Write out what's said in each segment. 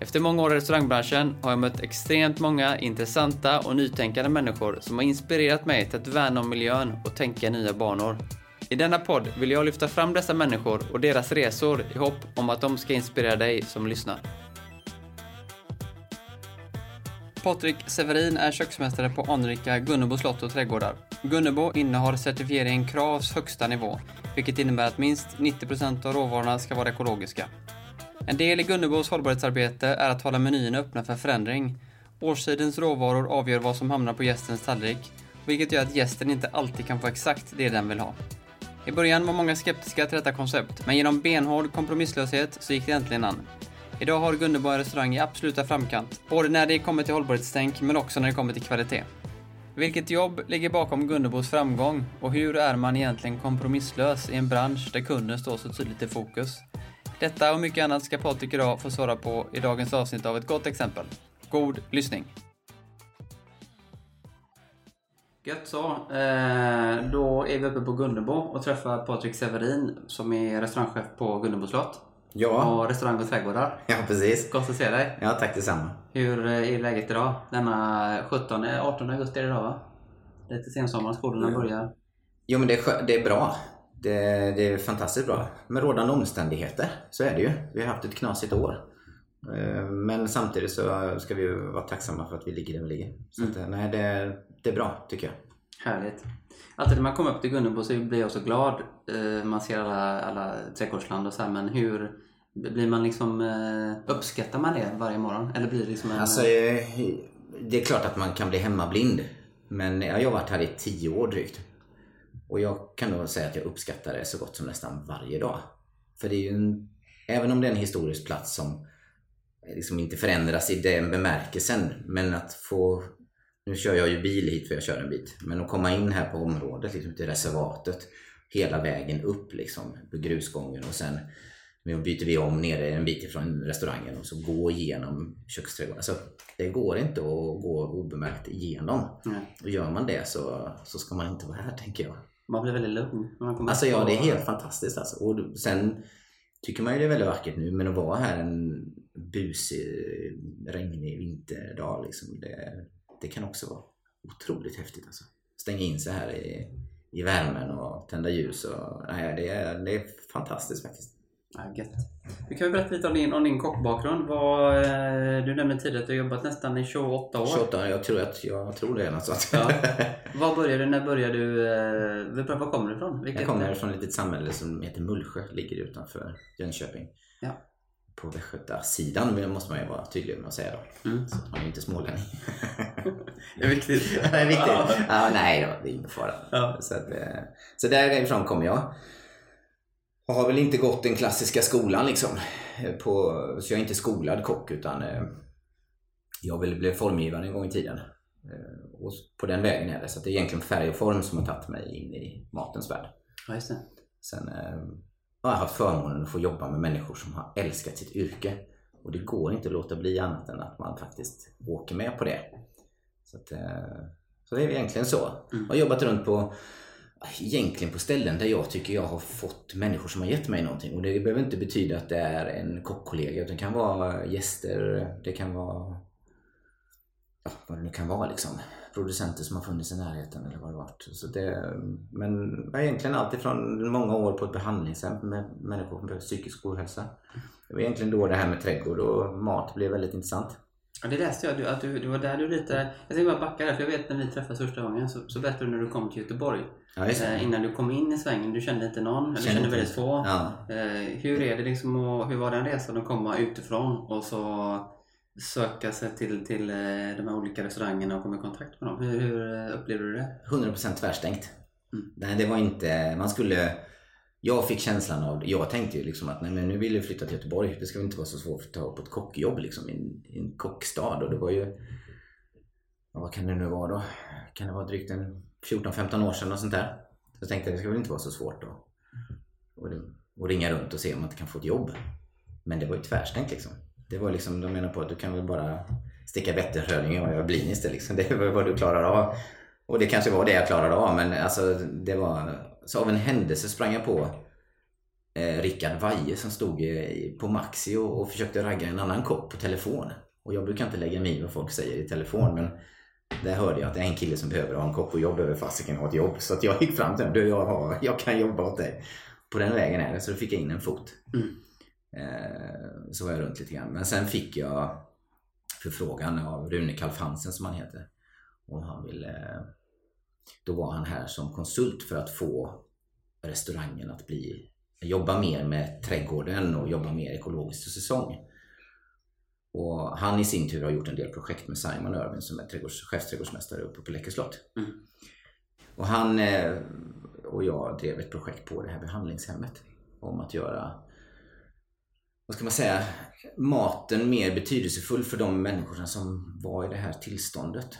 Efter många år i restaurangbranschen har jag mött extremt många intressanta och nytänkande människor som har inspirerat mig till att värna om miljön och tänka i nya banor. I denna podd vill jag lyfta fram dessa människor och deras resor i hopp om att de ska inspirera dig som lyssnar. Patrik Severin är köksmästare på anrika Gunnebo slott och trädgårdar. Gunnebo innehar certifiering Kravs högsta nivå, vilket innebär att minst 90% av råvarorna ska vara ekologiska. En del i Gunnebos hållbarhetsarbete är att hålla menyerna öppna för förändring. Årstidens råvaror avgör vad som hamnar på gästens tallrik, vilket gör att gästen inte alltid kan få exakt det den vill ha. I början var många skeptiska till detta koncept, men genom benhård kompromisslöshet så gick det äntligen an. Idag har Gunnebo en restaurang i absoluta framkant, både när det kommer till hållbarhetstänk men också när det kommer till kvalitet. Vilket jobb ligger bakom Gunnebos framgång och hur är man egentligen kompromisslös i en bransch där kunden står så tydligt i fokus? Detta och mycket annat ska Patrik idag få svara på i dagens avsnitt av ett gott exempel. God lyssning! Gött så. Eh, då är vi uppe på Gunnebo och träffar Patrik Severin som är restaurangchef på Gunnebo slott. Ja. Och restaurang och trädgårdar. Ja, precis. Gott att se dig. Ja, tack detsamma. Hur är läget idag? Denna 17, 18 augusti är det idag va? Lite sensommar, skolorna Mm. börjar. Jo, men det är, det är bra. Det, det är fantastiskt bra. Med rådande omständigheter, så är det ju. Vi har haft ett knasigt år. Eh, Men samtidigt så ska vi vara tacksamma för att vi ligger där vi ligger. Så att, nej, det, det är bra tycker jag. Härligt. Alltid när man kommer upp till Gunnebo så blir jag så glad. Eh, Man ser alla, alla trädgårdsland och så här, men hur blir man liksom, eh, uppskattar man det varje morgon? Eller blir det liksom en... Alltså, eh, det är klart att man kan bli hemmablind. Men jag har varit här i tio år drygt. Och jag kan nog säga att jag uppskattar det så gott som nästan varje dag. För det är ju en, även om det är en historisk plats som liksom inte förändras i den bemärkelsen. Men att få, nu kör jag ju bil hit för jag kör en bit. Men att komma in här på området, liksom till reservatet. Hela vägen upp liksom, på grusgången och sen nu byter vi om nere en bit ifrån restaurangen och så gå igenom köksträdgården. Alltså, det går inte att gå obemärkt igenom. Nej. Och gör man det så, så ska man inte vara här tänker jag. Man blir väldigt lugn. Alltså ja, det är helt fantastiskt alltså. Och sen tycker man ju det är väldigt vackert nu men att vara här en busig, regnig vinterdag liksom, det, det kan också vara otroligt häftigt alltså. Stänga in sig här i, i värmen och tända ljus och nej, det, är, det är fantastiskt faktiskt. Ja, gött. Du kan ju berätta lite om din, om din kockbakgrund. Vad, eh, du nämnde tidigare att du har jobbat nästan i 28 år. 28, jag tror, att, jag tror det något sånt. Ja. Vad började du? När började du? Eh, var kommer du ifrån? Vilket, Jag kommer från ett litet samhälle som heter Mullsjö, ligger utanför Jönköping. Ja. På västgötasidan måste man ju vara tydlig med att säga då. Mm. Så man är ju inte smålänning. Det är viktigt. det är viktigt. Ja, nej då, det är ingen fara. Ja. Så, att, eh, så därifrån kommer jag. Och har väl inte gått den klassiska skolan liksom. På, så jag är inte skolad kock utan eh, jag väl blev formgivare en gång i tiden. Eh, Och på den vägen är det. Så det är egentligen färg och form som har tagit mig in i matens värld. Ja, just det. Sen eh, har jag haft förmånen att få jobba med människor som har älskat sitt yrke. Och det går inte att låta bli annat än att man faktiskt åker med på det. Så, att, så det är egentligen så. Mm. Jag har jobbat runt på Egentligen på ställen där jag tycker jag har fått människor som har gett mig någonting. Och det behöver inte betyda att det är en kockkollega. Utan det kan vara gäster, det kan vara ja, vad det nu kan vara liksom. Producenter som har funnits i närheten eller vad det varit. Så det, men egentligen alltifrån många år på ett behandlingshem med människor med psykisk ohälsa. Det var egentligen då det här med trädgård och mat blev väldigt intressant. Ja, det läste jag. Du, att du, det var där du lite... Jag tänkte bara backa där, för jag vet när vi träffades första gången så, så berättade du när du kom till Göteborg. Ja. Eh, innan du kom in i svängen, du kände inte någon, eller Kände kände väldigt få. Ja. Eh, hur är det liksom och hur var den resan att komma utifrån och så söka sig till, till eh, de här olika restaurangerna och komma i kontakt med dem? Hur, hur eh, upplevde du det? 100% tvärstängt. Mm. Nej, det var inte... Man skulle jag fick känslan av, jag tänkte ju liksom att nej men nu vill jag flytta till Göteborg. Det ska väl inte vara så svårt att ta på ett kockjobb liksom i en, i en kockstad. Och det var ju, vad kan det nu vara då? Kan det vara drygt en 14-15 år sedan och sånt där. Så jag tänkte det ska väl inte vara så svårt då. Och, det, och ringa runt och se om man inte kan få ett jobb. Men det var ju tvärstängt liksom. Det var liksom, de menar på att du kan väl bara sticka Vätternröding och göra blinis liksom. Det är vad du klarar av. Och det kanske var det jag klarade av men alltså det var... Så av en händelse sprang jag på eh, Rickard Vaje som stod i, på Maxi och, och försökte ragga en annan kock på telefon. Och jag brukar inte lägga mig i vad folk säger i telefon men där hörde jag att det är en kille som behöver ha en kock och jobb behöver fasiken ha ett jobb. Så att jag gick fram till honom. Du, jag, har, jag kan jobba åt dig. På den vägen är det. Så då fick jag in en fot. Mm. Eh, så var jag runt lite grann. Men sen fick jag förfrågan av Rune Kalf Hansen som han heter. Och han ville... Då var han här som konsult för att få restaurangen att bli jobba mer med trädgården och jobba mer ekologiskt och säsong. Och han i sin tur har gjort en del projekt med Simon Irvin som är trädgårds, chefsträdgårdsmästare uppe på Läckö slott. Mm. Och han eh, och jag drev ett projekt på det här behandlingshemmet om att göra vad ska man säga, maten mer betydelsefull för de människorna som var i det här tillståndet.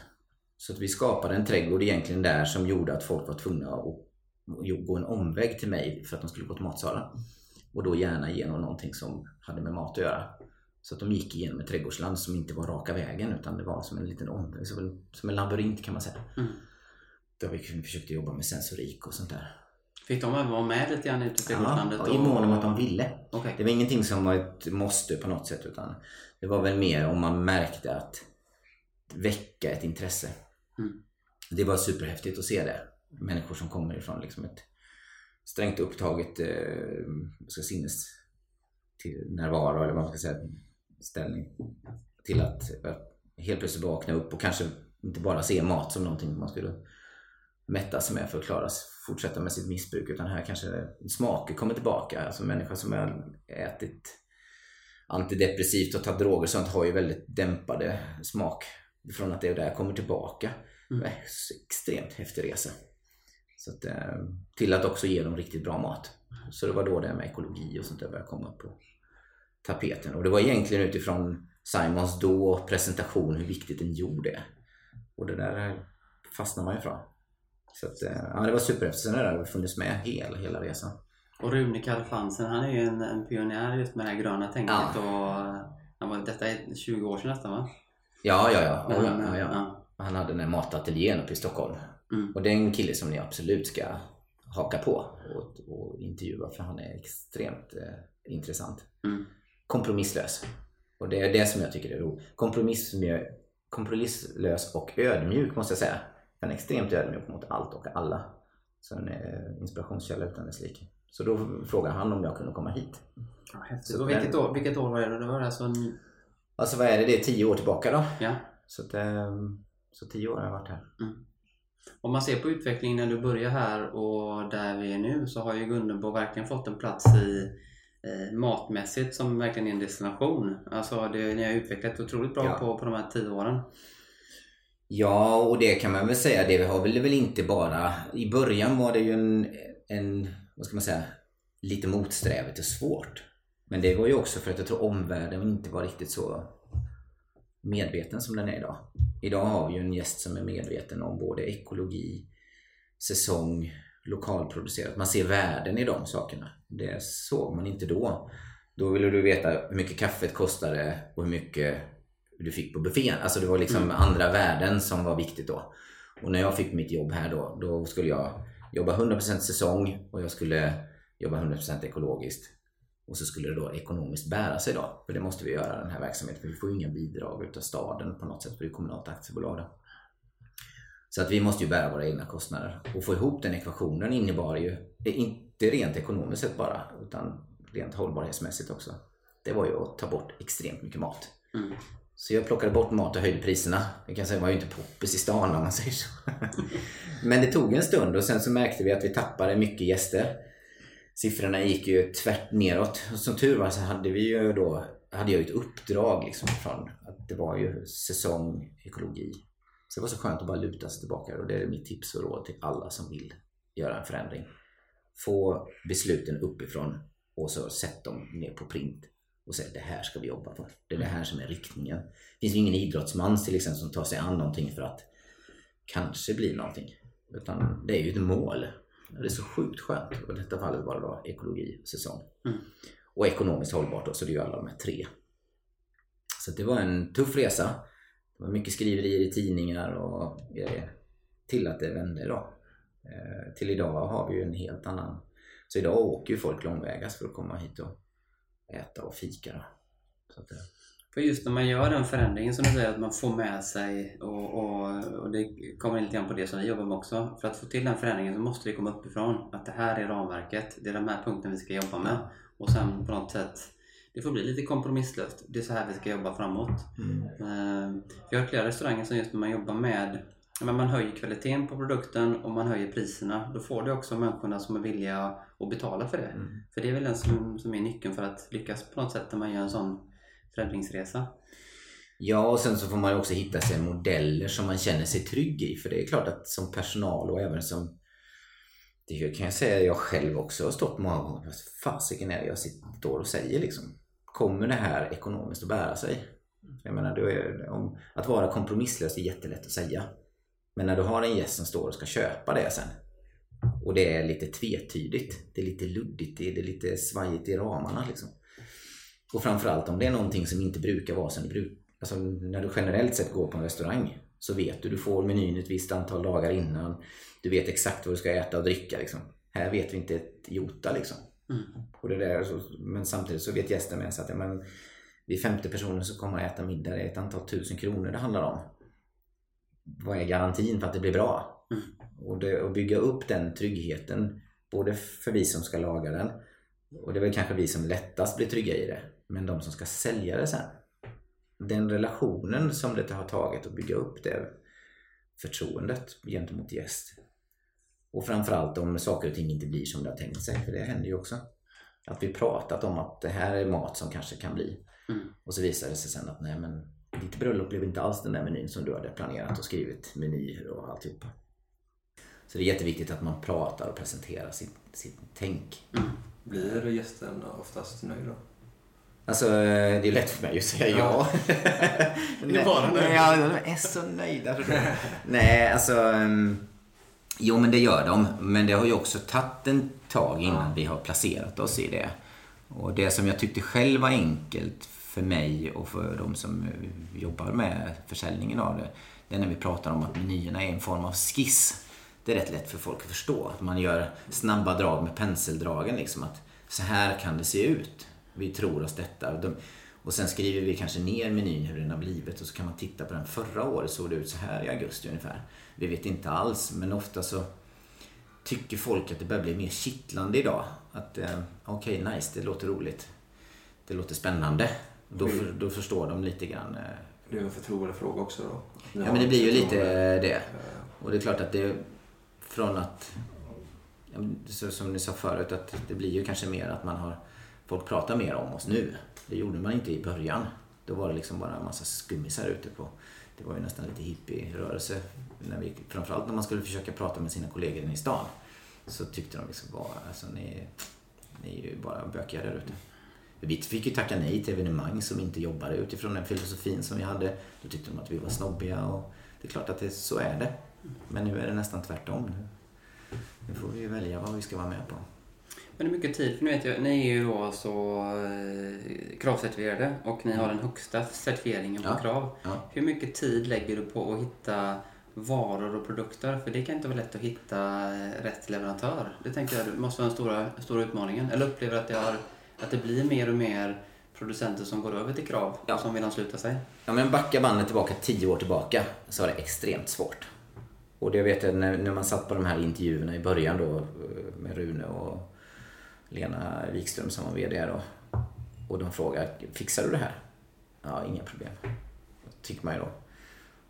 Så att vi skapade en trädgård egentligen där som gjorde att folk var tvungna att gå en omväg till mig för att de skulle gå till matsalen. Och då gärna genom någonting som hade med mat att göra. Så att de gick igenom ett trädgårdsland som inte var raka vägen utan det var som en liten omväg, som en, labyrint kan man säga. Mm. Där vi försökte jobba med sensorik och sånt där. Fick de vara med lite grann ute i trädgårdslandet? Ja, i mån om att de ville. Okay. Det var ingenting som var ett måste på något sätt utan det var väl mer om man märkte att väcka ett intresse. Mm. Det var superhäftigt att se det. Människor som kommer ifrån liksom ett strängt upptaget eh, ska sinnes till närvaro eller vad man ska säga ställning till att helt plötsligt vakna upp och kanske inte bara se mat som någonting man skulle mätta sig med för att klara fortsätta med sitt missbruk utan här kanske smaker kommer tillbaka. Alltså människor som har ätit antidepressivt och tagit droger och sånt har ju väldigt dämpade smak från att det där kommer tillbaka. Mm. Extremt häftig resa. Så att, eh, till att också ge dem riktigt bra mat. Så det var då det med ekologi och sånt där började komma på tapeten. Och det var egentligen utifrån Simons då presentation hur viktigt en jord är. Och det där fastnar man ifrån. Så att, eh, ja, det var superhäftigt. Sen har det funnits med hela, hela resan. Och Rune Kalfansen, han är ju en, en pionjär just med det här gröna tänket. Ja. Och, detta är 20 år sedan nästan va? Ja, ja, ja. Ja, ja, ja. Han hade den här matateljén uppe i Stockholm. Mm. Och det är en kille som ni absolut ska haka på och, och intervjua för han är extremt eh, intressant. Mm. Kompromisslös. Och det är det som jag tycker är roligt. Kompromisslös och ödmjuk måste jag säga. Han är extremt ödmjuk mot allt och alla. Så en eh, inspirationskälla utan dess like. Så då frågade han om jag kunde komma hit. Ja, Så, vilket, år, vilket år var det? Det var alltså... En... Alltså vad är det? Det är tio år tillbaka då. Ja. Så, att, eh, så tio år har jag varit här. Mm. Om man ser på utvecklingen när du börjar här och där vi är nu så har ju Gunnebo verkligen fått en plats i eh, matmässigt som verkligen är en destination. Alltså det, ni har utvecklat otroligt bra ja. på, på de här tio åren. Ja, och det kan man väl säga. Det har väl, väl inte bara... I början var det ju en, en vad ska man säga, lite motsträvigt och svårt. Men det var ju också för att jag tror omvärlden inte var riktigt så medveten som den är idag. Idag har vi ju en gäst som är medveten om både ekologi, säsong, lokalproducerat. Man ser värden i de sakerna. Det såg man inte då. Då ville du veta hur mycket kaffet kostade och hur mycket du fick på buffén. Alltså det var liksom mm. andra värden som var viktigt då. Och när jag fick mitt jobb här då, då skulle jag jobba 100% säsong och jag skulle jobba 100% ekologiskt. Och så skulle det då ekonomiskt bära sig då. För det måste vi göra den här verksamheten. För vi får ju inga bidrag utav staden på något sätt. För det är kommunalt aktiebolag då. Så att vi måste ju bära våra egna kostnader. Och få ihop den ekvationen innebar ju, inte rent ekonomiskt sett bara, utan rent hållbarhetsmässigt också. Det var ju att ta bort extremt mycket mat. Mm. Så jag plockade bort mat och höjde priserna. Jag kan säga det var ju inte poppis i stan om man säger så. Men det tog en stund och sen så märkte vi att vi tappade mycket gäster. Siffrorna gick ju tvärt neråt. Och som tur var så hade vi ju då hade jag ett uppdrag liksom från att det var ju säsong ekologi. Så det var så skönt att bara luta sig tillbaka och det är mitt tips och råd till alla som vill göra en förändring. få besluten uppifrån och så sätt dem ner på print och säg, det här ska vi jobba för. Det är det här som är riktningen. Det finns ju ingen idrottsman till exempel som tar sig an någonting för att kanske bli någonting. Utan det är ju ett mål. Det är så sjukt skönt. Och i detta fallet var det då ekologi, säsong. Mm. Och ekonomiskt hållbart då, så det är ju alla de här tre. Så det var en tuff resa. Det var mycket skriverier i tidningar och grejer. Till att det vände då. Eh, till idag har vi ju en helt annan... Så idag åker ju folk långvägas för att komma hit och äta och fika. Då. Så att, eh, För just när man gör den förändringen som du säger, att man får med sig och, och, och det kommer in lite grann på det som vi jobbar med också. För att få till den förändringen så måste det komma uppifrån. Att det här är ramverket, det är de här punkterna vi ska jobba med. Och sen på något sätt, det får bli lite kompromisslöst. Det är så här vi ska jobba framåt. Eh, Vi har flera restauranger som just när man jobbar med men man höjer kvaliteten på produkten och man höjer priserna. Då får du också människorna som är villiga att betala för det. Mm. För det är väl den som, som är nyckeln för att lyckas på något sätt när man gör en sån förändringsresa. Ja, och sen så får man ju också hitta sig modeller som man känner sig trygg i. För det är klart att som personal och även som... Det kan jag säga jag själv också har stått många gånger. Vad fasiken är det jag står och säger liksom? Kommer det här ekonomiskt att bära sig? Jag menar, är, om, att vara kompromisslös är jättelätt att säga. Men när du har en gäst som står och ska köpa det sen och det är lite tvetydigt, det är lite luddigt, det är lite svajigt i ramarna liksom. Och framförallt om det är någonting som inte brukar vara som det brukar. Alltså när du generellt sett går på en restaurang så vet du, du får menyn ett visst antal dagar innan. Du vet exakt vad du ska äta och dricka liksom. Här vet vi inte ett jota liksom. Mm. Och det där, men samtidigt så vet gästen med sig att ja, men, vi är 50 personer som kommer att äta middag. Det är ett antal tusen kronor det handlar om. Vad är garantin för att det blir bra? Mm. Och det, att bygga upp den tryggheten både för vi som ska laga den och det är väl kanske vi som lättast blir trygga i det. Men de som ska sälja det sen. Den relationen som det har tagit att bygga upp det förtroendet gentemot gäst. Och framförallt om saker och ting inte blir som det har tänkt sig. För det händer ju också. Att vi pratat om att det här är mat som kanske kan bli. Mm. Och så visar det sig sen att nej men ditt bröllop blev inte alls den där menyn som du hade planerat och skrivit menyer och alltihopa. Så det är jätteviktigt att man pratar och presenterar sitt, sitt tänk. Blir gästen oftast nöjd då? Alltså det är lätt för mig att säga ja. Är det bara nöjd? Nej, ja, de är så nöjda. Nej, alltså. ehm, Jo, men det gör de. Men det har ju också tagit en tag innan vi har placerat oss i det. Och det som jag tyckte själv var enkelt för mig och för de som eh, jobbar med försäljningen av det. Det är när vi pratar om att menyerna är en form av skiss. Det är rätt lätt för folk att förstå. Att man gör snabba drag med penseldragen. Liksom, att så här kan det se ut. Vi tror oss detta. De, och sen skriver vi kanske ner menyn hur den har blivit och så kan man titta på den. Förra året såg det ut så här i augusti ungefär. Vi vet inte alls men ofta så tycker folk att det börjar bli mer kittlande idag. Att eh, okej, nice, det låter roligt. Det låter spännande. Då, Mm. för, då förstår de lite grann. Eh, Det är en förtroendefråga också då. Ja men det blir ju lite det. Eh, Och det är klart att det från att, som ni sa förut, att det blir ju kanske mer att man har, folk pratar mer om oss nu. Det gjorde man inte i början. Då var det liksom bara en massa skummisar ute på, det var ju nästan lite hippie-rörelse. När vi, framförallt när man skulle försöka prata med sina kollegor inne i stan. Så tyckte de liksom bara, alltså ni, ni är ju bara bökiga där ute. Vi fick ju tacka nej till evenemang som inte jobbade utifrån den filosofin som vi hade. Då tyckte de att vi var snobbiga och det är klart att det, så är det. Men nu är det nästan tvärtom. Nu, nu får vi välja vad vi ska vara med på. Men hur mycket tid, för nu vet jag, ni är ju då så eh, kravcertifierade och ni har den högsta certifieringen på Ja. krav. Ja. Hur mycket tid lägger du på att hitta varor och produkter? För det kan inte vara lätt att hitta rätt leverantör. Det tänker jag måste vara den stora, stora utmaningen. Eller upplever att det, har, att det blir mer och mer producenter som går över till krav Ja. och som vill ansluta sig. Ja, men backa bandet tillbaka tio år tillbaka så var det extremt svårt. Och det vet jag när, när man satt på de här intervjuerna i början då eh, med Rune och Lena Wikström som var VD då. Och de frågade, fixar du det här? Ja, inga problem. Tycker man ju då.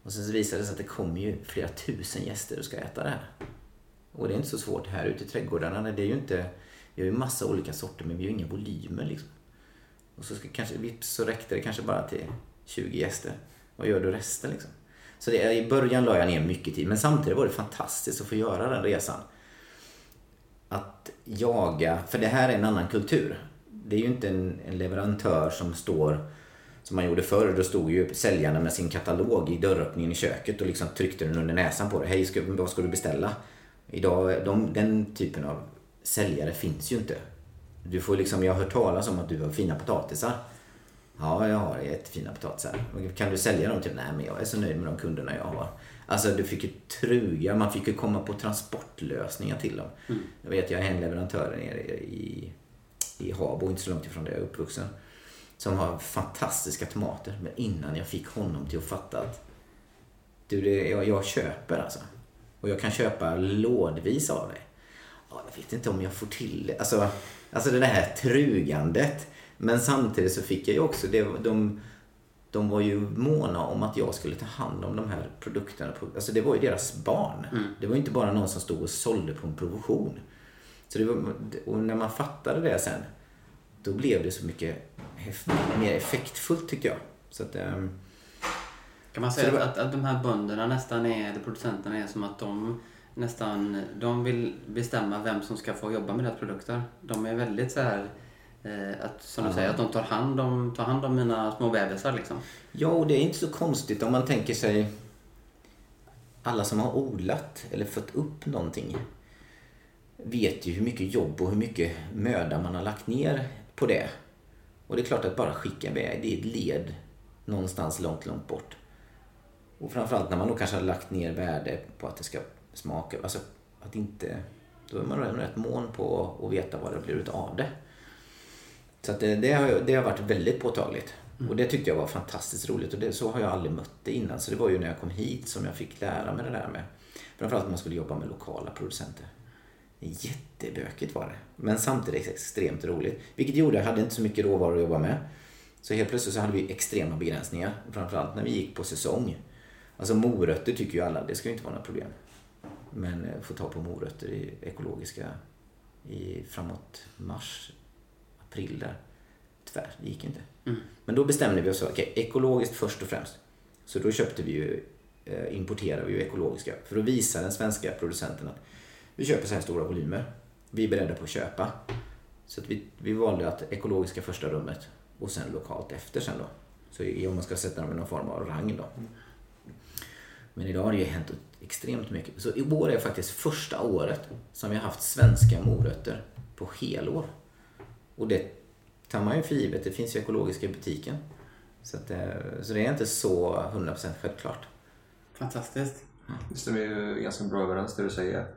Och sen så visade det sig att det kommer ju flera tusen gäster och ska äta det här. Och det är inte så svårt här ute i trädgårdarna. Det är ju inte, vi har ju massa olika sorter men vi har ju inga volymer liksom. Och så ska, kanske, vips så räckte det kanske bara till 20 gäster. Vad gör du resten liksom? Så det, i början la jag ner mycket tid men samtidigt var det fantastiskt att få göra den resan att jaga, för det här är en annan kultur. Det är ju inte en, en leverantör som står som man gjorde förr. Då stod ju säljarna med sin katalog i dörröppningen i köket och liksom tryckte den under näsan på dig. Hej, ska, vad ska du beställa? Idag, de, den typen av säljare finns ju inte. Du får liksom, jag har hört talas om att du har fina potatisar. Ja, jag har jättefina potatisar. Kan du sälja dem? Typ, nej, men jag är så nöjd med de kunderna jag har. Alltså du fick ju truga, man fick ju komma på transportlösningar till dem. Mm. Jag vet, jag är en leverantör nere i, i Habo, inte så långt ifrån där jag är uppvuxen. Som har fantastiska tomater. Men innan jag fick honom till att fatta att du, det, jag, jag köper alltså. Och jag kan köpa lådvis av dig. Ja, jag vet inte om jag får till det. Alltså, alltså det här trugandet. Men samtidigt så fick jag ju också, det, de, de var ju måna om att jag skulle ta hand om de här produkterna. Alltså det var ju deras barn. Mm. Det var inte bara någon som stod och sålde på en provision. Så var, och när man fattade det sen, då blev det så mycket mer effektfullt tycker jag. Så att, um, kan man säga var... att, att de här bönderna nästan är, eller producenterna är som att de nästan, de vill bestämma vem som ska få jobba med deras produkter. De är väldigt så här att, som du säger, att de tar hand om, tar hand om mina små bebisar liksom. Ja, och det är inte så konstigt om man tänker sig alla som har odlat eller fått upp någonting vet ju hur mycket jobb och hur mycket möda man har lagt ner på det. Och det är klart att bara skicka iväg det är ett led någonstans långt, långt bort. Och framförallt när man då kanske har lagt ner värde på att det ska smaka, alltså att inte... Då är man rätt mån på att veta vad det blir utav det. Så det, det, har, det har varit väldigt påtagligt. Mm. Och det tyckte jag var fantastiskt roligt och det, så har jag aldrig mött det innan. Så det var ju när jag kom hit som jag fick lära mig det där med. Framförallt att man skulle jobba med lokala producenter. Jättebökigt var det. Men samtidigt extremt roligt. Vilket gjorde att jag hade inte så mycket råvaror att jobba med. Så helt plötsligt så hade vi extrema begränsningar. Framförallt när vi gick på säsong. Alltså morötter tycker ju alla, det ska ju inte vara några problem. Men eh, få ta på morötter i ekologiska i framåt mars april där. Tyvärr, det gick inte. Mm. Men då bestämde vi oss för, okay, ekologiskt först och främst. Så då köpte vi ju, eh, importerade vi ju ekologiska. För att visa den svenska producenten att vi köper så här stora volymer. Vi är beredda på att köpa. Så att vi, vi valde att ekologiska första rummet och sen lokalt efter sen då. Så om man ska sätta dem i någon form av rang då. Men idag har det ju hänt extremt mycket. Så i år är faktiskt första året som vi har haft svenska morötter på helår. Och det tar man ju för givet. Det finns ju ekologiska i butiken. Så, att, eh, så det är inte så 100% självklart. Fantastiskt. Det stämmer ju ganska bra överens det du säger.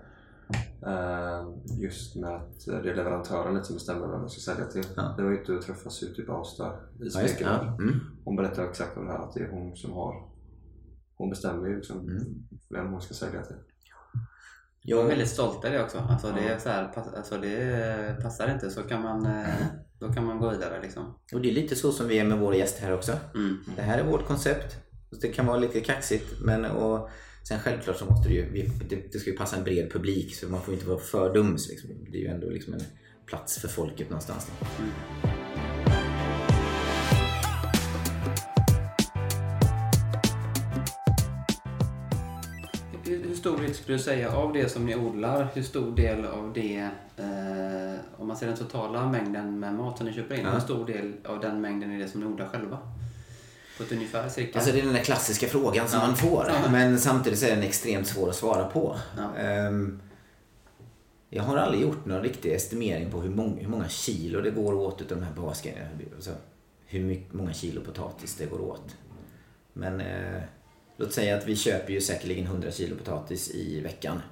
Eh, just med att det är leverantören som bestämmer vem man ska sälja till. Ja. Det var ju inte att träffas ute i Basta i Spekeröd. Ja, mm. Hon berättade exakt om det här, att det är hon som har hon bestämmer ju liksom mm. vem hon ska sälja till. Jag är väldigt stolt över det också. Alltså det, är så här, alltså det passar inte så kan man, eh, då kan man gå vidare. Liksom. Och det är lite så som vi är med våra gäster här också. Mm. Det här är vårt koncept. Det kan vara lite kaxigt men och sen självklart så måste det ju, det, det ska ju passa en bred publik så man får inte vara för dum. Liksom. Det är ju ändå liksom en plats för folket någonstans. Mm. Stor del skulle du säga av det som ni odlar, hur stor del av det, eh, om man ser den totala mängden med mat som ni köper in, ja. hur stor del av den mängden är det som ni odlar själva? På ett ungefär cirka? Alltså det är den där klassiska frågan som ja. man får, ja. men samtidigt så är den extremt svår att svara på. Um, jag har aldrig gjort någon riktig estimering på hur många, hur många kilo det går åt av de här basgrejerna. Alltså, hur mycket, många kilo potatis det går åt. Men eh, Låt säga att vi köper ju säkerligen 100 kilo potatis i veckan.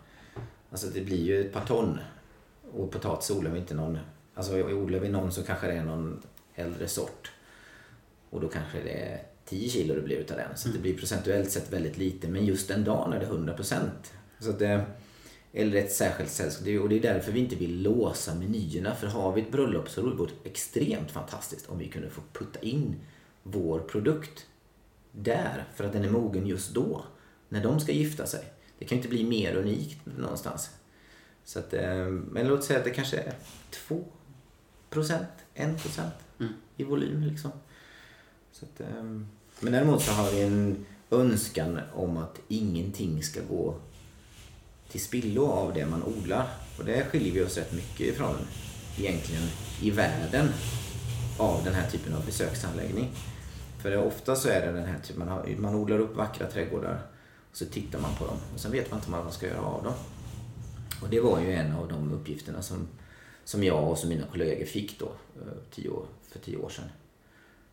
Alltså det blir ju ett par ton. Och potatis odlar vi inte någon... Alltså odlar vi någon så kanske det är någon äldre sort. Och då kanske det är 10 kilo det blir utav den. Så mm. det blir procentuellt sett väldigt lite. Men just den dagen är det 100 procent. eller ett särskilt sällskap. Och det är därför vi inte vill låsa menyerna. För har vi ett bröllop så vore det extremt fantastiskt om vi kunde få putta in vår produkt där för att den är mogen just då. När de ska gifta sig. Det kan ju inte bli mer unikt någonstans. Så att, eh, men låt säga att det kanske är 2 procent, 1 procent mm. i volym. Liksom. Så att, eh, men däremot så har vi en önskan om att ingenting ska gå till spillo av det man odlar. Och där skiljer vi oss rätt mycket ifrån egentligen i världen av den här typen av besöksanläggning. För ofta så är det den här typen, man, har, man odlar upp vackra trädgårdar och så tittar man på dem och sen vet man inte vad man ska göra av dem. Och det var ju en av de uppgifterna som, som jag och som mina kollegor fick då eh, tio år, för tio år sedan.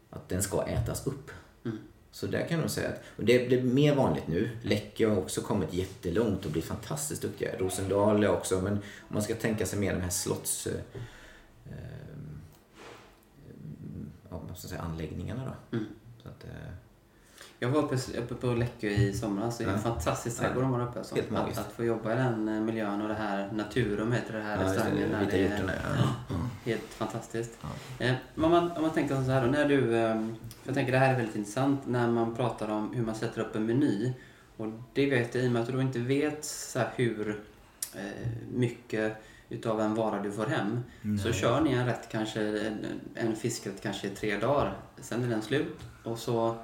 Att den ska ätas upp. Mm. Så där kan man säga att, och det blir mer vanligt nu. Läcke har också kommit jättelångt och blivit fantastiskt duktiga. Rosendal är också, men om man ska tänka sig mer de här slotts... Eh, eh, ja, säga, anläggningarna då. Mm. Så att, eh, jag var uppe, uppe på Läckö i somras. Det är en ja. fantastisk trädgård de har uppe. Så. Helt att, att få jobba i den eh, miljön och det här Naturum heter det här ja, restaurangen. Det, det, det, ja. Helt fantastiskt. Ja. Eh, om, man, om man tänker så här då, när du... Eh, jag tänker det här är väldigt intressant när man pratar om hur man sätter upp en meny. Och det vet jag i och med att du inte vet så hur eh, mycket utav en vara du får hem. Nej. Så kör ni en rätt kanske, en, en fiskrätt kanske i tre dagar. Sen är den slut och så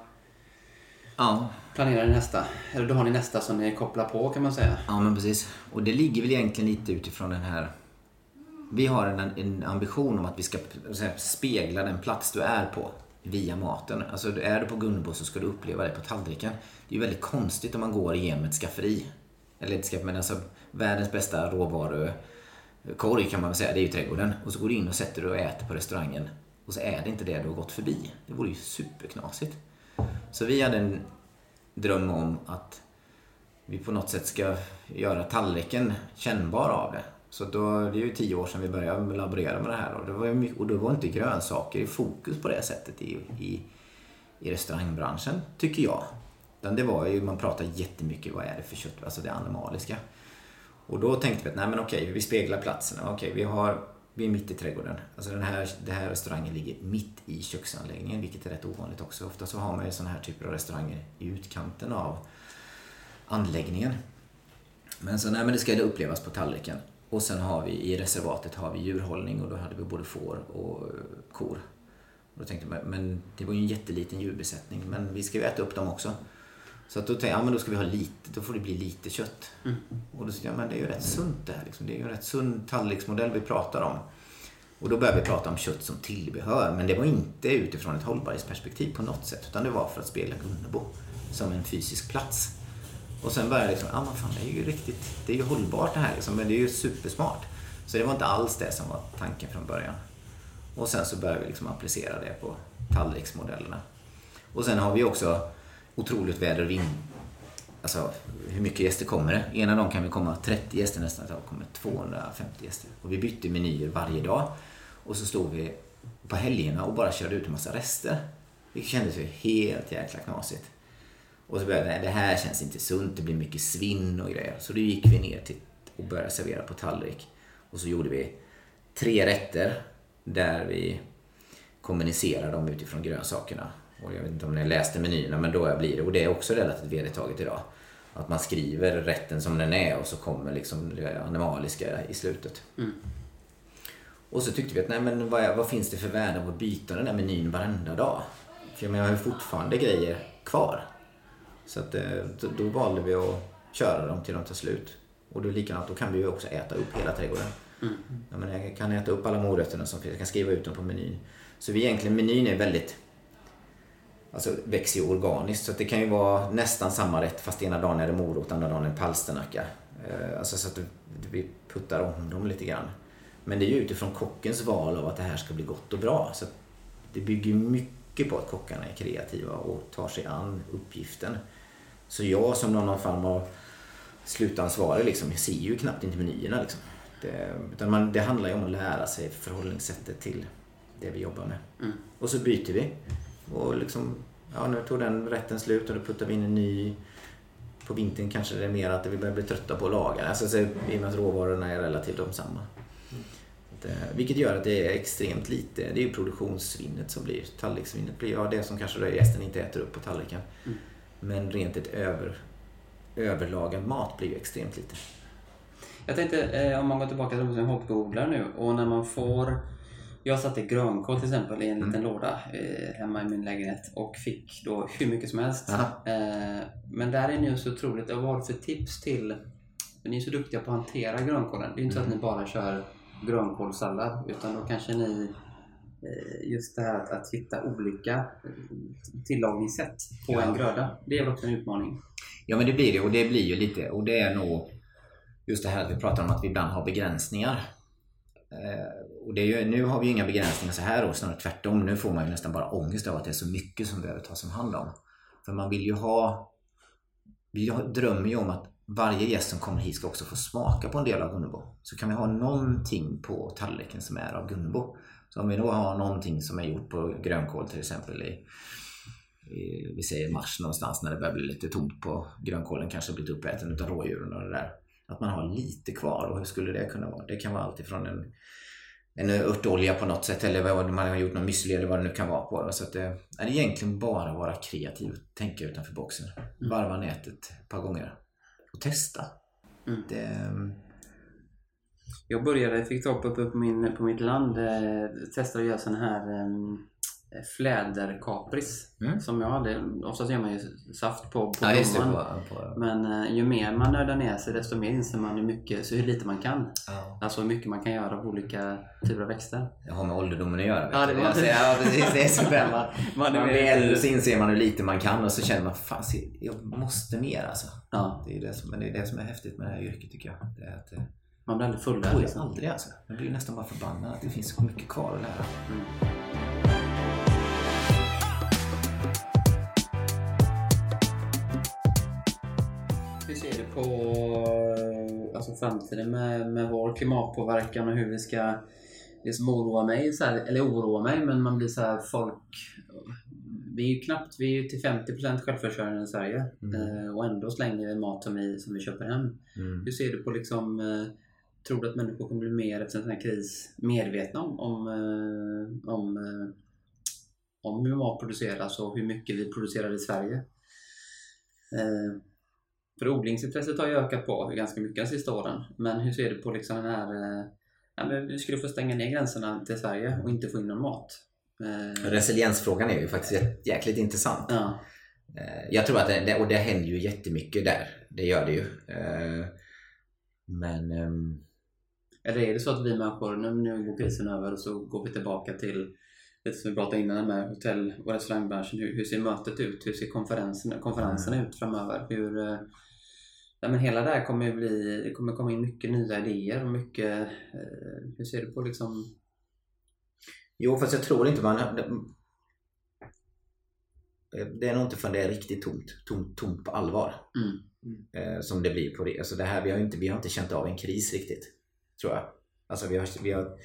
Ja. Planerar ni nästa? Eller då har ni nästa som ni kopplar på kan man säga. Ja men precis. Och det ligger väl egentligen lite utifrån den här... Vi har en, en ambition om att vi ska spegla den plats du är på via maten. Alltså är du på Gunnebo så ska du uppleva det på tallriken. Det är ju väldigt konstigt om man går igenom ett skafferi. Eller inte skafferi, men alltså världens bästa korg kan man väl säga. Det är ju trädgården. Och så går du in och sätter dig och äter på restaurangen. Och så är det inte det du har gått förbi. Det vore ju superknasigt. Så vi hade en dröm om att vi på något sätt ska göra tallriken kännbar av det. Så då, det är ju tio år sedan vi började laborera med det här och, det var mycket, och då var inte grönsaker i fokus på det sättet i, i, i restaurangbranschen, tycker jag. Utan det var ju, man pratade jättemycket, vad är det för kött, alltså det animaliska. Och då tänkte vi att nej men okej, vi speglar platserna. Okej, vi har vi är mitt i trädgården. Alltså den här, den här restaurangen ligger mitt i köksanläggningen, vilket är rätt ovanligt också. Ofta så har man ju sådana här typer av restauranger i utkanten av anläggningen. Men så nej, men det ska upplevas på tallriken. Och sen har vi i reservatet har vi djurhållning och då hade vi både får och kor. Och då tänkte man men det var ju en jätteliten djurbesättning, men vi ska ju äta upp dem också. Så att då tänkte jag, ja men då ska vi ha lite, då får det bli lite kött. Mm. Och då tänkte jag, men det är ju rätt sunt det här liksom. Det är ju en rätt sund tallriksmodell vi pratar om. Och då började vi prata om kött som tillbehör. Men det var inte utifrån ett hållbarhetsperspektiv på något sätt. Utan det var för att spela Gunnebo som en fysisk plats. Och sen började jag liksom, ja men fan det är ju riktigt, det är ju hållbart det här liksom, men det är ju supersmart. Så det var inte alls det som var tanken från början. Och sen så började vi liksom applicera det på tallriksmodellerna. Och sen har vi också otroligt väder och vind. Alltså hur mycket gäster kommer det? Ena dagen kan vi komma 30 gäster, nästa dag kommer 250 gäster. Och vi bytte menyer varje dag. Och så stod vi på helgerna och bara körde ut en massa rester. Vilket kändes ju helt jäkla knasigt. Och så började det här känns inte sunt, det blir mycket svinn och grejer. Så då gick vi ner till och började servera på tallrik. Och så gjorde vi tre rätter där vi kommunicerade dem utifrån grönsakerna. Och jag vet inte om ni läste menyerna men då blir det, och det är också relativt vedertaget idag. Att man skriver rätten som den är och så kommer liksom det animaliska i slutet. Mm. Och så tyckte vi att nej men vad, vad finns det för värde av att byta den där menyn varenda dag? För jag menar, jag har ju fortfarande grejer kvar. Så att, eh, då, då valde vi att köra dem till de tar slut. Och då likadant, då kan vi ju också äta upp hela trädgården. Mm. Jag, menar, jag kan äta upp alla morötterna som finns, jag kan skriva ut dem på menyn. Så vi egentligen, menyn är väldigt alltså, växer ju organiskt. Så det kan ju vara nästan samma rätt fast ena dagen är det morot, andra dagen är det palsternacka. Eh, alltså så att vi puttar om dem lite grann. Men det är ju utifrån kockens val av att det här ska bli gott och bra. Så det bygger mycket på att kockarna är kreativa och tar sig an uppgiften. Så jag som någon form av slutansvarig liksom, jag ser ju knappt inte menyerna. Liksom. Det, utan man, det handlar ju om att lära sig förhållningssättet till det vi jobbar med. Mm. Och så byter vi. Och liksom, ja nu tog den rätten slut och då puttar vi in en ny. På vintern kanske det är mer att vi börjar bli trötta på att laga. Alltså, så, I och med att råvarorna är relativt desamma. Mm. Vilket gör att det är extremt lite, det är ju produktionssvinnet som blir. Tallrikssvinnet blir ja, det som kanske gästen inte äter upp på tallriken. Mm. Men rent ett över, överlagad mat blir ju extremt lite. Jag tänkte eh, om man går tillbaka till hobbyodlare nu och när man får jag satte grönkål till exempel i en liten mm. låda eh, hemma i min lägenhet och fick då hur mycket som helst. Eh, men där är nu så otroligt, vad har för tips till För ni är så duktiga på att hantera grönkålen. Det är inte så att ni bara kör grönkålssallad utan då kanske ni eh, just det här att, att hitta olika eh, tillagningssätt på ja. en gröda. Det är också en utmaning? Ja men det blir det och det blir ju lite och det är nog just det här att vi pratar om att vi ibland har begränsningar. Eh, och det är ju, nu har vi ju inga begränsningar så här och snarare tvärtom. Nu får man ju nästan bara ångest av att det är så mycket som behöver tas om hand om. För man vill ju ha... Vi drömmer ju om att varje gäst som kommer hit ska också få smaka på en del av Gunnebo. Så kan vi ha någonting på tallriken som är av Gunnebo. Så om vi då har någonting som är gjort på grönkål till exempel i, i vi säger mars någonstans när det börjar bli lite tomt på grönkålen, kanske blivit uppäten utav rådjuren och det där. Att man har lite kvar och hur skulle det kunna vara? Det kan vara alltifrån en en örtolja på något sätt eller vad man har gjort någon müsli eller vad det nu kan vara på. Så att det är egentligen bara vara kreativ och tänka utanför boxen. Mm. Varva nätet ett par gånger och testa. Mm. Det, ehm, jag började, fick tag på, på, min, på mitt land, eh, testade att göra sån här Eh, fläderkapris mm. som jag hade. Oftast gör man ju saft på, på ja, blomman. På, på... Men uh, ju mer man nördar ner sig desto mer inser man hur, mycket, så hur lite man kan. Ja. Alltså hur mycket man kan göra av olika typer av växter. Det har med ålderdomen att göra. Ja, det, var... ja, precis. Det är så där man, man, man blir äldre så inser man hur lite man kan och så känner man fan, jag måste mer alltså. Ja. Det, är det, som, det är det som är häftigt med det här yrket tycker jag. Det är att, eh, man blir aldrig full där. Liksom. Aldrig alltså. Man blir nästan bara förbannad att det finns så mycket kvar att lära. Mm. På alltså framtiden med, med vår klimatpåverkan och hur vi ska liksom oroa mig, så här, eller oroa mig, men man blir så här, folk... Vi är ju knappt, vi är till 50% självförsörjande i Sverige mm. eh, och ändå slänger vi mat som vi, som vi köper hem. Mm. Hur ser du på liksom, eh, tror du att människor kommer bli mer efter en sån här kris medvetna om, om, eh, om, eh, om hur mat produceras och hur mycket vi producerar i Sverige? För odlingsintresset har ju ökat på ganska mycket de sista åren. Men hur ser du på liksom den här... Eh, ja, vi skulle få stänga ner gränserna till Sverige och inte få in någon mat. Eh, Resiliensfrågan är ju faktiskt jäkligt intressant. Ja. Eh, jag tror att det, och det händer ju jättemycket där. Det gör det ju. Men... Ehm, Eller är det så att vi människor, nu, nu går krisen över och så går vi tillbaka till lite som vi pratade innan med hotell och restaurangbranschen. Hur, hur ser mötet ut? Hur ser konferenserna, konferenserna mm. ut framöver? Hur, ja, men hela det här kommer bli, det kommer komma in mycket nya idéer och mycket, eh, hur ser du på liksom? Jo fast jag tror inte man det är nog inte förrän det är riktigt tomt, tomt, tomt på allvar. Mm. Mm. som det blir på det. Alltså det här, vi, har inte, vi har inte känt av en kris riktigt. Tror jag. Alltså vi har, vi har,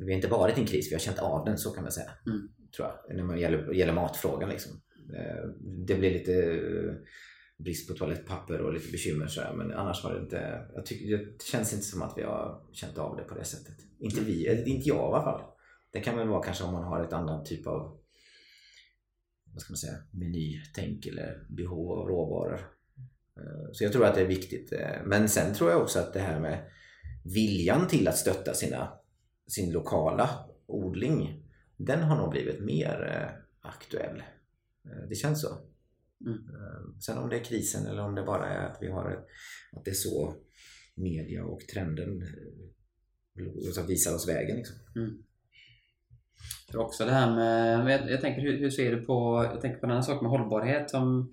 vi har inte varit i en kris, vi har känt av den så kan man säga. Mm. Tror jag. När det gäller, gäller matfrågan liksom. Eh, det blir lite brist på toalettpapper och lite bekymmer så här, men annars var det inte, jag tycker, det känns inte som att vi har känt av det på det sättet. Inte vi, eller inte jag i alla fall. Det kan väl vara kanske om man har ett annat typ av vad ska man säga, menytänk eller behov av råvaror. Eh, så jag tror att det är viktigt. Eh, men sen tror jag också att det här med viljan till att stötta sina, sin lokala odling, den har nog blivit mer eh, aktuell. Det känns så. Mm. Ehm, sen om det är krisen eller om det bara är att vi har att det är så media och trenden eh, visar oss vägen. Liksom. Mm. Jag också det här med, jag, jag tänker hur, hur, ser du på, jag tänker på en annan sak med hållbarhet som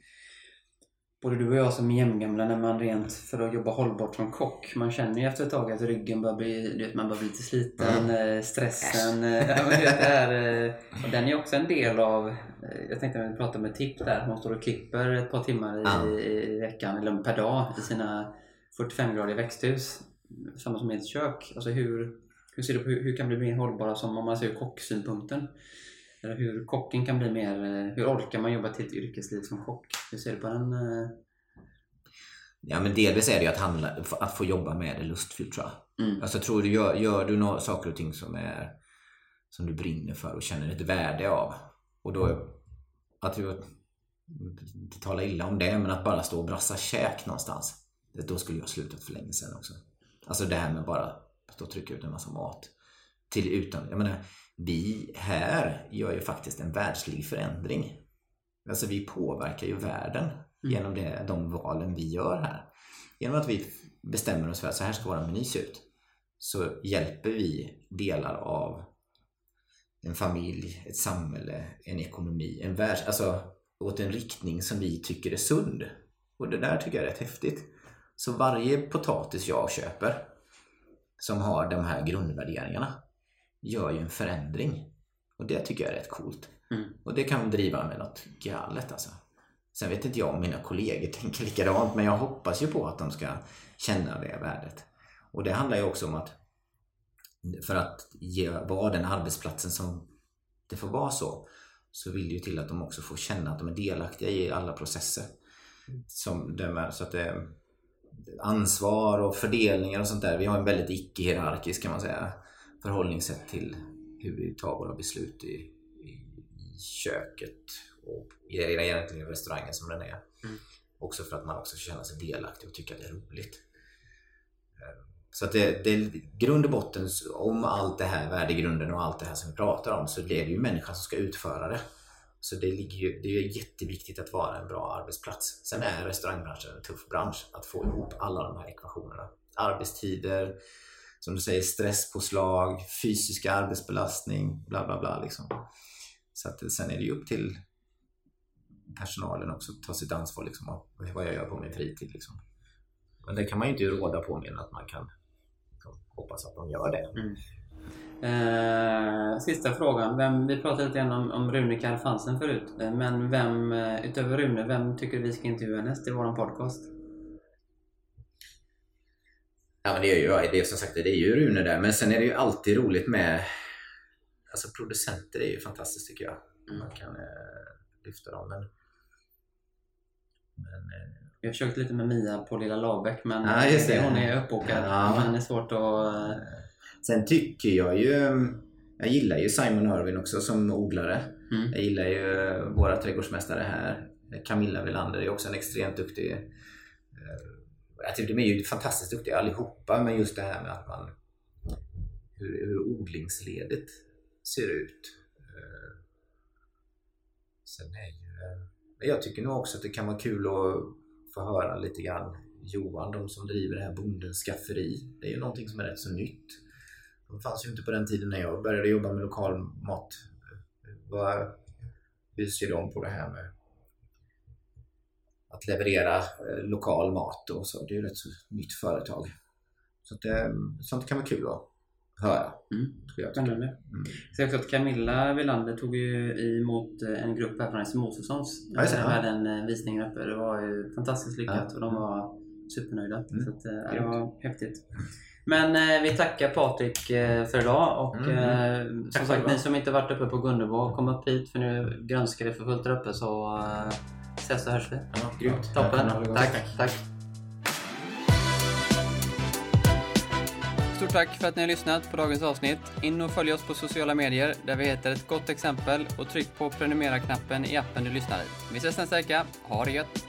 både du och jag som är jämngamla när man rent för att jobba hållbart som kock. Man känner ju efter ett tag att ryggen börjar bli, du vet, man börjar bli lite sliten, mm. stressen. Det här, och den är också en del av, jag tänkte vi pratade med Tipp där, hon står och klipper ett par timmar i, mm. i veckan, eller per dag i sina 45-gradiga växthus. Samma som i ett kök. Alltså hur, hur ser du på hur, kan bli mer hållbara som om man ser kocksynpunkten? Eller hur kocken kan bli mer... Eh, hur orkar man jobba till ett yrkesliv som kock? Hur ser du på den? Eh? Ja men delvis är det ju att, handla, att få jobba med det lustfyllt tror jag. Mm. Alltså tror du, gör, gör du några saker och ting som är som du brinner för och känner ett värde av. Och då, att du, inte tala illa om det, men att bara stå och brassa käk någonstans. Då skulle jag slutat för länge sedan också. Alltså det här med bara stå och trycka ut en massa mat. Till utan, jag menar, vi här gör ju faktiskt en världslig förändring. Alltså vi påverkar ju världen mm. genom det, de valen vi gör här. genom att vi bestämmer oss för att så här ska vår meny se ut så hjälper vi delar av en familj, ett samhälle, en ekonomi, en värld, alltså åt en riktning som vi tycker är sund. Och det där tycker jag är rätt häftigt. Så varje potatis jag köper som har de här grundvärderingarna gör ju en förändring. Och det tycker jag är rätt coolt. Mm. Och det kan driva med något galet alltså. Sen vet inte jag om mina kollegor tänker likadant men jag hoppas ju på att de ska känna det värdet. Och det handlar ju också om att för att ge, vara den arbetsplatsen som det får vara så så vill det ju till att de också får känna att de är delaktiga i alla processer. Som de så att det, ansvar och fördelningar och sånt där. Vi har en väldigt icke-hierarkisk kan man säga förhållningssätt till hur vi tar våra beslut i, i, i köket och egentligen i restaurangen som den är. Mm. Också för att man också känner sig delaktig och tycker att det är roligt. Så att det, det grund och botten om allt det här, värdegrunden och allt det här som vi pratar om så är det ju människan som ska utföra det. Så det, ligger ju, det är jätteviktigt att vara en bra arbetsplats. Sen är restaurangbranschen en tuff bransch att få ihop alla de här ekvationerna. Arbetstider, som du säger stresspåslag, fysisk arbetsbelastning, bla bla bla. Liksom. Så att sen är det ju upp till personalen också att ta sitt ansvar liksom, vad jag gör på min fritid. Liksom. Men det kan man ju inte råda på mer än att man kan liksom, hoppas att de gör det. Mm. Eh, sista frågan. Vem, vi pratade lite grann om, om Rune Karfansen förut. Eh, men vem, eh, utöver Rune, vem tycker du vi ska intervjua näst i vår podcast? Ja, men det är ju det är som sagt det är ju Rune där. Men sen är det ju alltid roligt med Alltså producenter är ju fantastiskt tycker jag. Mm. Man kan eh, lyfta dem. Men, men eh, vi har försökt lite med Mia på Lilla Lagbäck men ja, just det. hon är uppbokad. Ja. Men det är svårt att... Eh, Sen tycker jag ju... Jag gillar ju Simon Irwin också som odlare. Mm. Jag gillar ju våra trädgårdsmästare här. Camilla Velander är också en extremt duktig... Jag tycker de är ju fantastiskt duktiga allihopa men just det här med att man... Hur, hur odlingsledet ser ut. Eh, sen är ju... Eh, jag tycker nog också att det kan vara kul att få höra lite grann Johan, de som driver det här Bondens skafferi. Det är ju någonting som är rätt så nytt. De fanns ju inte på den tiden när jag började jobba med lokal mat. hur ser de på det här med att leverera eh, lokal mat och så? Det är ju ett rätt så nytt företag. Så att det, sånt kan vara kul att höra. Mm. Jag Spännande. Mm. Så också att Camilla Wilander tog ju emot eh, en grupp här från SM Mosessons. Ja, ja. hade en eh, visning uppe. Det var ju fantastiskt lyckat ja. och de var supernöjda. Mm. Så att, eh, det var häftigt. Men eh, vi tackar Patrik eh, för idag och mm. eh, som sagt ni som inte varit uppe på Gunnebo kom upp hit för nu grönskar det för fullt där uppe så ses och hörs vi. Ja, grymt. Toppen. Tack. tack. tack. Stort tack för att ni har lyssnat på dagens avsnitt. In och följ oss på sociala medier där vi heter ett gott exempel och tryck på prenumerera-knappen i appen du lyssnar i. Vi ses nästa vecka. Ha det gött!